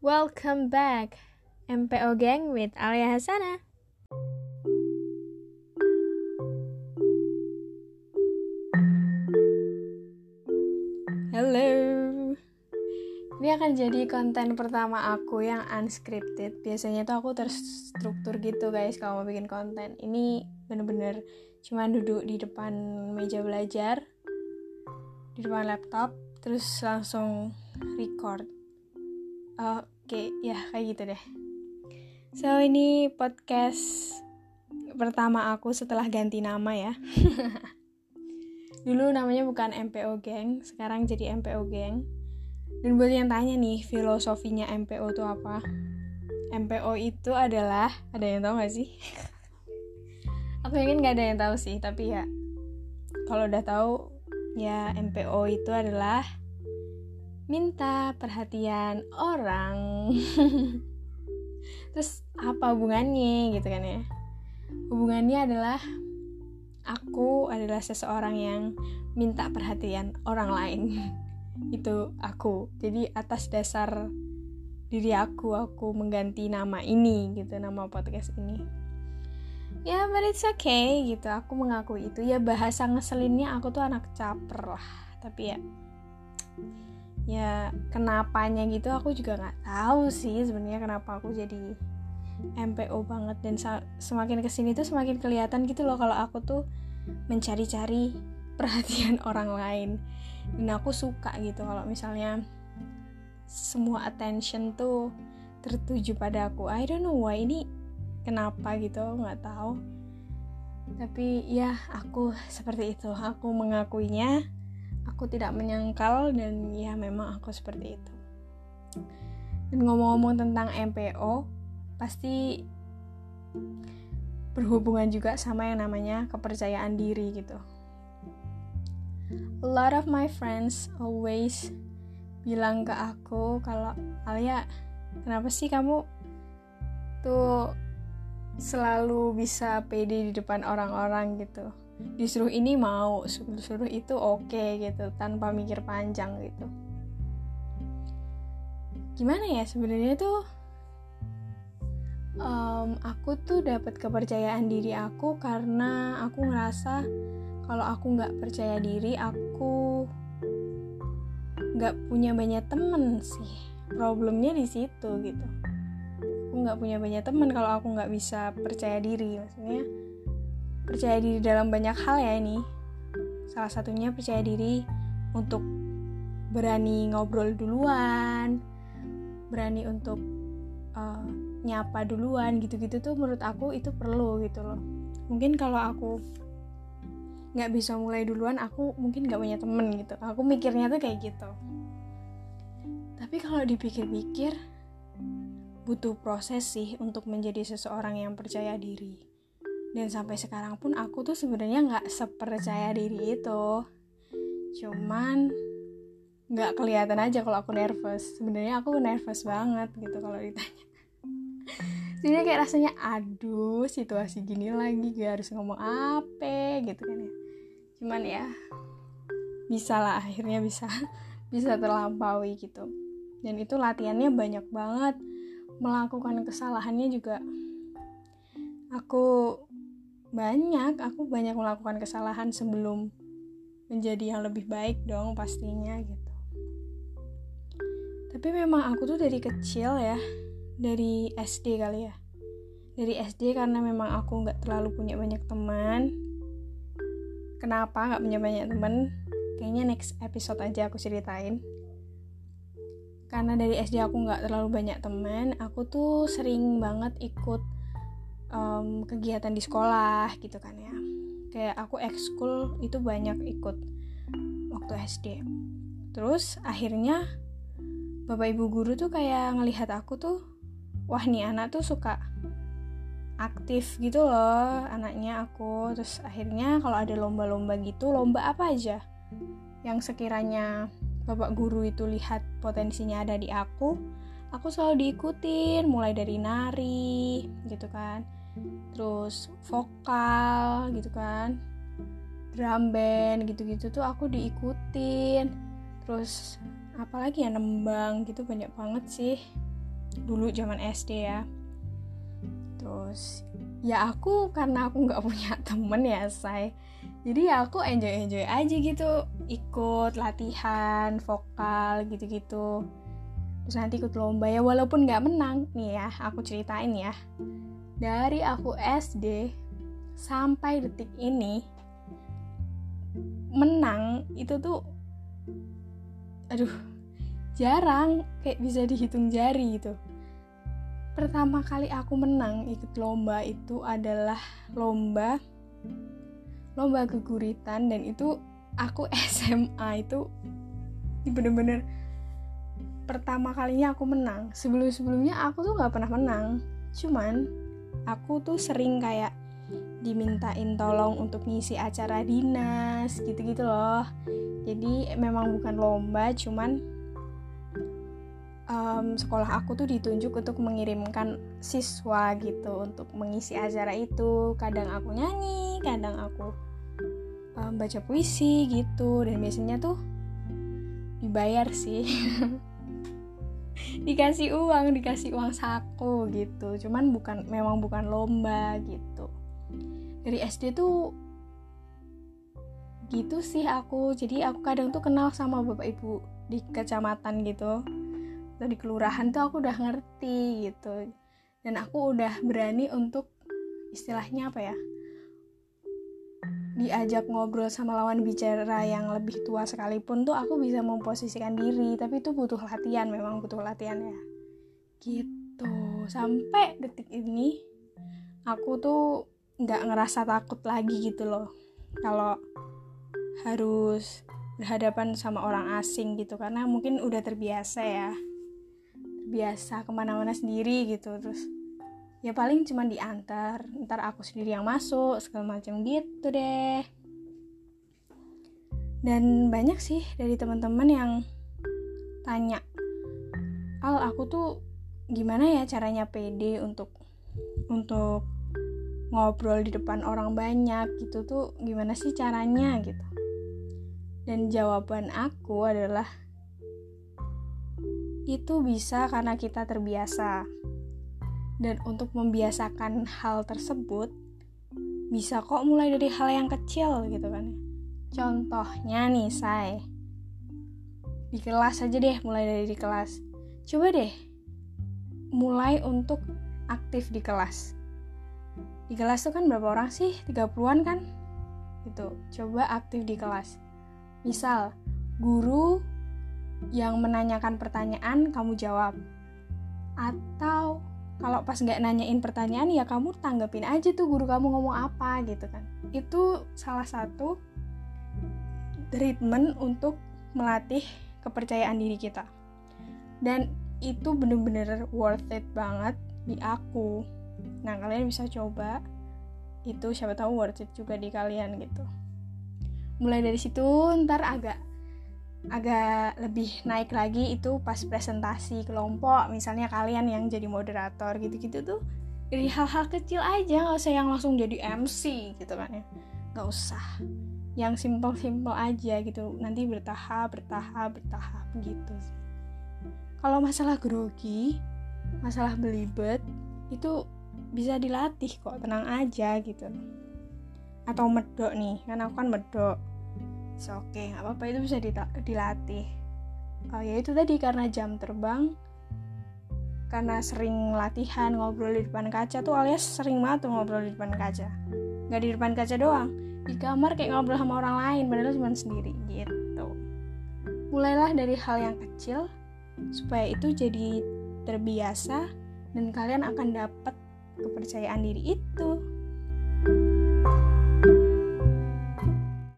Welcome back, MPO Gang with Alia Hasana. Halo. Ini akan jadi konten pertama aku yang unscripted. Biasanya tuh aku terstruktur gitu guys kalau mau bikin konten. Ini bener-bener cuma duduk di depan meja belajar, di depan laptop, terus langsung record. Oke, okay, ya kayak gitu deh. So ini podcast pertama aku setelah ganti nama ya. Dulu namanya bukan MPO Gang, sekarang jadi MPO Gang. Dan buat yang tanya nih, filosofinya MPO itu apa? MPO itu adalah, ada yang tahu gak sih? Aku yakin gak ada yang tahu sih, tapi ya kalau udah tahu ya MPO itu adalah minta perhatian orang. Terus apa hubungannya gitu kan ya? Hubungannya adalah aku adalah seseorang yang minta perhatian orang lain. Itu aku. Jadi atas dasar diri aku aku mengganti nama ini gitu nama podcast ini. Ya but it's okay gitu. Aku mengakui itu. Ya bahasa ngeselinnya aku tuh anak caper lah. Tapi ya ya kenapanya gitu aku juga nggak tahu sih sebenarnya kenapa aku jadi MPO banget. Dan semakin ke sini tuh semakin kelihatan gitu loh kalau aku tuh mencari-cari perhatian orang lain. Dan aku suka gitu kalau misalnya semua attention tuh tertuju pada aku. I don't know why ini kenapa gitu nggak tahu. Tapi ya aku seperti itu. Aku mengakuinya aku tidak menyangkal dan ya memang aku seperti itu dan ngomong-ngomong tentang MPO pasti berhubungan juga sama yang namanya kepercayaan diri gitu. A lot of my friends always bilang ke aku kalau Alia kenapa sih kamu tuh selalu bisa pede di depan orang-orang gitu disuruh ini mau disuruh itu oke okay, gitu tanpa mikir panjang gitu. Gimana ya sebenarnya tuh um, aku tuh dapat kepercayaan diri aku karena aku ngerasa kalau aku nggak percaya diri aku nggak punya banyak temen sih. Problemnya di situ gitu. Aku nggak punya banyak temen kalau aku nggak bisa percaya diri maksudnya percaya diri dalam banyak hal ya ini. Salah satunya percaya diri untuk berani ngobrol duluan berani untuk uh, nyapa duluan gitu-gitu tuh menurut aku itu perlu gitu loh. Mungkin kalau aku nggak bisa mulai duluan aku mungkin nggak punya temen gitu. Aku mikirnya tuh kayak gitu. Tapi kalau dipikir-pikir butuh proses sih untuk menjadi seseorang yang percaya diri dan sampai sekarang pun aku tuh sebenarnya nggak sepercaya diri itu. Cuman nggak kelihatan aja kalau aku nervous. Sebenarnya aku nervous banget gitu kalau ditanya. Jadi kayak rasanya aduh situasi gini lagi gue harus ngomong apa gitu kan ya. Cuman ya bisa lah akhirnya bisa bisa terlampaui gitu. Dan itu latihannya banyak banget. Melakukan kesalahannya juga. Aku banyak aku banyak melakukan kesalahan sebelum menjadi yang lebih baik dong pastinya gitu. Tapi memang aku tuh dari kecil ya dari SD kali ya. Dari SD karena memang aku nggak terlalu punya banyak teman. Kenapa nggak punya banyak teman? Kayaknya next episode aja aku ceritain. Karena dari SD aku nggak terlalu banyak teman aku tuh sering banget ikut um, kegiatan di sekolah gitu kan ya. Kayak aku ekskul itu banyak ikut waktu SD terus akhirnya bapak ibu guru tuh kayak ngelihat aku tuh wah nih anak tuh suka aktif gitu loh anaknya aku. Terus akhirnya kalau ada lomba-lomba gitu lomba apa aja yang sekiranya bapak guru itu lihat potensinya ada di aku aku selalu diikutin mulai dari nari gitu kan terus vokal gitu kan. Drum band gitu-gitu tuh aku diikutin. Terus apalagi ya nembang gitu banyak banget sih. Dulu zaman SD ya. Terus ya aku karena aku nggak punya temen ya say. Jadi ya aku enjoy enjoy aja gitu. Ikut latihan vokal gitu gitu terus nanti ikut lomba ya walaupun nggak menang. Nih ya aku ceritain ya. Dari aku SD sampai detik ini menang itu tuh aduh jarang kayak bisa dihitung jari gitu. Pertama kali aku menang ikut lomba itu adalah lomba lomba keguritan dan itu aku SMA itu bener-bener pertama kalinya aku menang. Sebelum-sebelumnya aku tuh nggak pernah menang. Cuman aku tuh sering kayak dimintain tolong untuk ngisi acara dinas gitu-gitu loh. Jadi memang bukan lomba cuman um, sekolah aku tuh ditunjuk untuk mengirimkan siswa gitu untuk mengisi acara itu. Kadang aku nyanyi kadang aku um, baca puisi gitu. Dan biasanya tuh dibayar sih dikasih uang dikasih uang saku gitu. Cuman bukan memang bukan lomba gitu. Dari SD tuh gitu sih aku. Jadi aku kadang tuh kenal sama bapak ibu di kecamatan gitu. Atau di kelurahan tuh aku udah ngerti gitu. Dan aku udah berani untuk istilahnya apa ya diajak ngobrol sama lawan bicara yang lebih tua sekalipun tuh aku bisa memposisikan diri tapi itu butuh latihan memang butuh latihan ya. Gitu. Sampai detik ini aku tuh nggak ngerasa takut lagi gitu loh. Kalau harus berhadapan sama orang asing gitu karena mungkin udah terbiasa ya. Terbiasa ke mana-mana sendiri gitu terus ya paling cuma diantar ntar aku sendiri yang masuk segala macam gitu deh. Dan banyak sih dari teman-teman yang tanya al aku tuh gimana ya caranya pede untuk untuk ngobrol di depan orang banyak gitu tuh gimana sih caranya? gitu. Dan jawaban aku adalah itu bisa karena kita terbiasa dan untuk membiasakan hal tersebut bisa kok mulai dari hal yang kecil gitu kan. Contohnya nih say di kelas aja deh mulai dari di kelas. Coba deh mulai untuk aktif di kelas. Di kelas tuh kan berapa orang sih? 30-an kan? Gitu. Coba aktif di kelas. Misal guru yang menanyakan pertanyaan kamu jawab. Atau kalau pas nggak nanyain pertanyaan ya kamu tanggapin aja tuh guru kamu ngomong apa gitu kan. Itu salah satu treatment untuk melatih kepercayaan diri kita. Dan itu bener-bener worth it banget di aku. Nah, kalian bisa coba. Itu siapa tahu worth it juga di kalian gitu. Mulai dari situ ntar agak agak lebih naik lagi itu pas presentasi kelompok misalnya kalian yang jadi moderator gitu-gitu tuh dari hal-hal kecil aja nggak usah yang langsung jadi MC gitu kan ya. Nggak usah. Yang simple-simple aja gitu. Nanti bertahap bertahap bertahap gitu kalau masalah grogi masalah belibet itu bisa dilatih kok tenang aja gitu. Atau medok nih kan aku kan medok oke okay, nggak apa-apa itu bisa dilatih. Oh, ya itu tadi karena jam terbang karena sering latihan ngobrol di depan kaca tuh alias sering banget tuh ngobrol di depan kaca. Nggak di depan kaca doang di kamar kayak ngobrol sama orang lain padahal cuma sendiri gitu. Mulailah dari hal yang kecil supaya itu jadi terbiasa dan kalian akan dapat kepercayaan diri itu